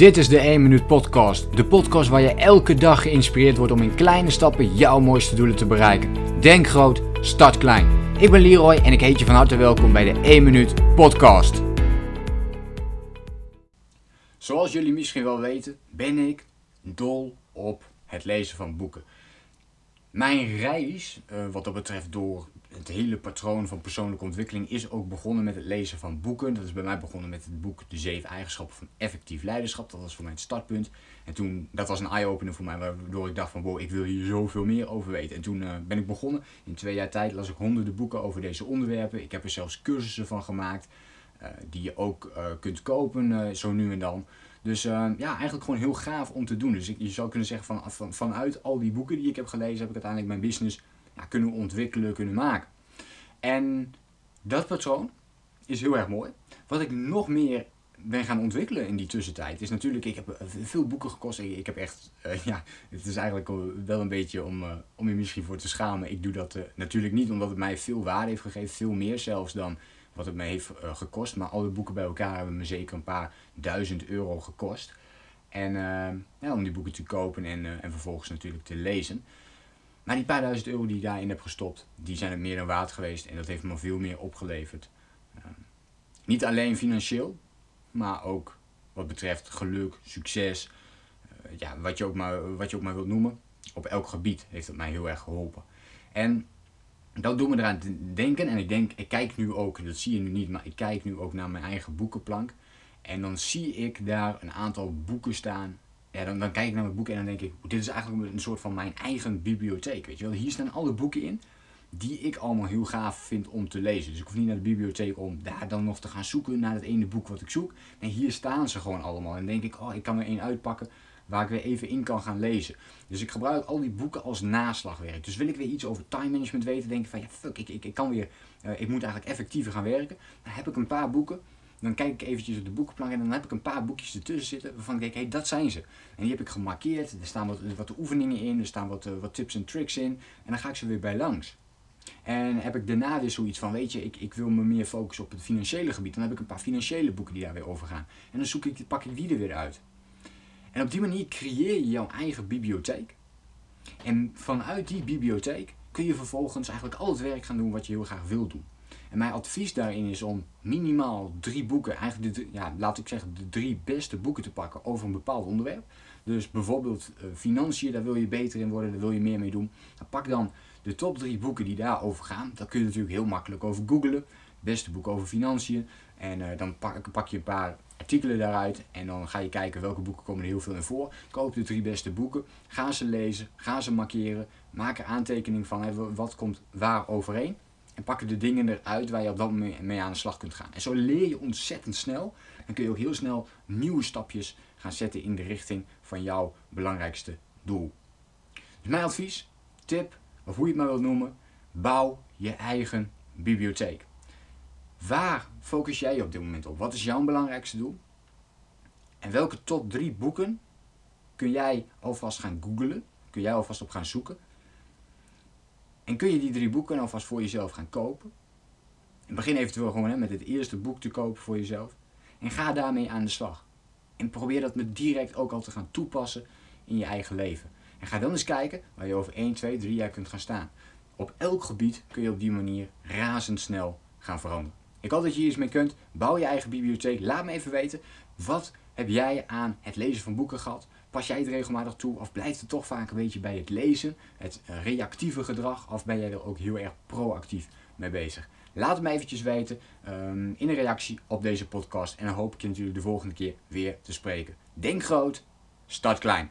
Dit is de 1 Minuut Podcast. De podcast waar je elke dag geïnspireerd wordt om in kleine stappen jouw mooiste doelen te bereiken. Denk groot, start klein. Ik ben Leroy en ik heet je van harte welkom bij de 1 Minuut Podcast. Zoals jullie misschien wel weten, ben ik dol op het lezen van boeken. Mijn reis, uh, wat dat betreft door het hele patroon van persoonlijke ontwikkeling, is ook begonnen met het lezen van boeken. Dat is bij mij begonnen met het boek De Zeven Eigenschappen van Effectief Leiderschap. Dat was voor mij het startpunt. En toen, dat was een eye-opener voor mij, waardoor ik dacht van wow, ik wil hier zoveel meer over weten. En toen uh, ben ik begonnen. In twee jaar tijd las ik honderden boeken over deze onderwerpen. Ik heb er zelfs cursussen van gemaakt, uh, die je ook kunt kopen, zo nu en dan. Dus uh, ja, eigenlijk gewoon heel gaaf om te doen. Dus ik, je zou kunnen zeggen van, van, vanuit al die boeken die ik heb gelezen, heb ik uiteindelijk mijn business ja, kunnen ontwikkelen, kunnen maken. En dat patroon is heel erg mooi. Wat ik nog meer ben gaan ontwikkelen in die tussentijd is natuurlijk, ik heb eh, veel boeken gekost. Ik, heb echt, uh, ja, het is eigenlijk wel een beetje om, uh, om je misschien voor te schamen. Ik doe dat natuurlijk niet omdat het mij veel waarde heeft gegeven, veel meer zelfs dan wat het me heeft uh, gekost. Maar alle boeken bij elkaar hebben me zeker een paar duizend euro gekost. En uh, ja, om die boeken te kopen en, uh, en vervolgens natuurlijk te lezen. Maar die paar duizend euro die ik daarin heb gestopt, die zijn het meer dan waard geweest. En dat heeft me veel meer opgeleverd. niet alleen financieel, maar ook wat betreft geluk, succes. ja, wat, je ook maar, wat je ook maar wilt noemen. Op elk gebied heeft het mij heel erg geholpen. En dat doet me eraan denken. En ik denk, ik kijk nu ook, dat zie je nu niet, maar ik kijk nu ook naar mijn eigen boekenplank. En dan zie ik daar een aantal boeken staan. Ja, dan, dan kijk ik naar mijn boeken en dan denk ik, dit is eigenlijk een soort van mijn eigen bibliotheek. Weet je wel? Hier staan alle boeken in die ik allemaal heel gaaf vind om te lezen. Dus ik hoef niet naar de bibliotheek om daar dan nog te gaan zoeken naar het ene boek wat ik zoek. Nee, hier staan ze gewoon allemaal. En denk ik, oh, ik kan er één uitpakken waar ik weer even in kan gaan lezen. Dus ik gebruik al die boeken als naslagwerk. Dus wil ik weer iets over time management weten, denk ik van ja, fuck, ik, ik, ik kan weer, uh, ik moet eigenlijk effectiever gaan werken. Dan heb ik een paar boeken. Dan kijk ik eventjes op de boekenplank en dan heb ik een paar boekjes ertussen zitten waarvan ik denk, hé, hey, dat zijn ze. En die heb ik gemarkeerd. Er staan wat, wat oefeningen in, er staan wat, uh, wat tips en tricks in. En dan ga ik ze weer bij langs. En heb ik daarna weer zoiets van, weet je, ik, ik wil me meer focussen op het financiële gebied. Dan heb ik een paar financiële boeken die daar weer over gaan. En dan zoek ik, pak ik die er weer uit. En op die manier creëer je jouw eigen bibliotheek. En vanuit die bibliotheek kun je vervolgens eigenlijk al het werk gaan doen wat je heel graag wil doen. En mijn advies daarin is om minimaal drie boeken, eigenlijk de, ja, laat ik zeggen de drie beste boeken te pakken over een bepaald onderwerp. Dus bijvoorbeeld uh, financiën, daar wil je beter in worden, daar wil je meer mee doen. Dan pak dan de top drie boeken die daarover gaan. Dat kun je natuurlijk heel makkelijk over googlen. Beste boek over financiën. En uh, dan pak, pak je een paar artikelen daaruit. En dan ga je kijken welke boeken komen er heel veel in voor. Koop de drie beste boeken. Ga ze lezen. Ga ze markeren. Maak er aantekening van wat komt waar overeen. En pak de dingen eruit waar je op dat moment mee aan de slag kunt gaan. En zo leer je ontzettend snel. En kun je ook heel snel nieuwe stapjes gaan zetten in de richting van jouw belangrijkste doel. Dus mijn advies, tip, of hoe je het maar wilt noemen. Bouw je eigen bibliotheek. Waar focus jij je op dit moment op? Wat is jouw belangrijkste doel? En welke top 3 boeken kun jij alvast gaan googlen? Kun jij alvast op gaan zoeken? En kun je die drie boeken alvast voor jezelf gaan kopen? En begin eventueel gewoon hè, met het eerste boek te kopen voor jezelf. En ga daarmee aan de slag. En probeer dat met direct ook al te gaan toepassen in je eigen leven. En ga dan eens kijken waar je over 1, 2, 3 jaar kunt gaan staan. Op elk gebied kun je op die manier razendsnel gaan veranderen. Ik hoop dat je hier iets mee kunt. Bouw je eigen bibliotheek. Laat me even weten. Wat heb jij aan het lezen van boeken gehad? Pas jij het regelmatig toe? Of blijft het toch vaak een beetje bij het lezen, het reactieve gedrag? Of ben jij er ook heel erg proactief mee bezig? Laat het me eventjes weten um, in een reactie op deze podcast. En dan hoop ik je natuurlijk de volgende keer weer te spreken. Denk groot, start klein.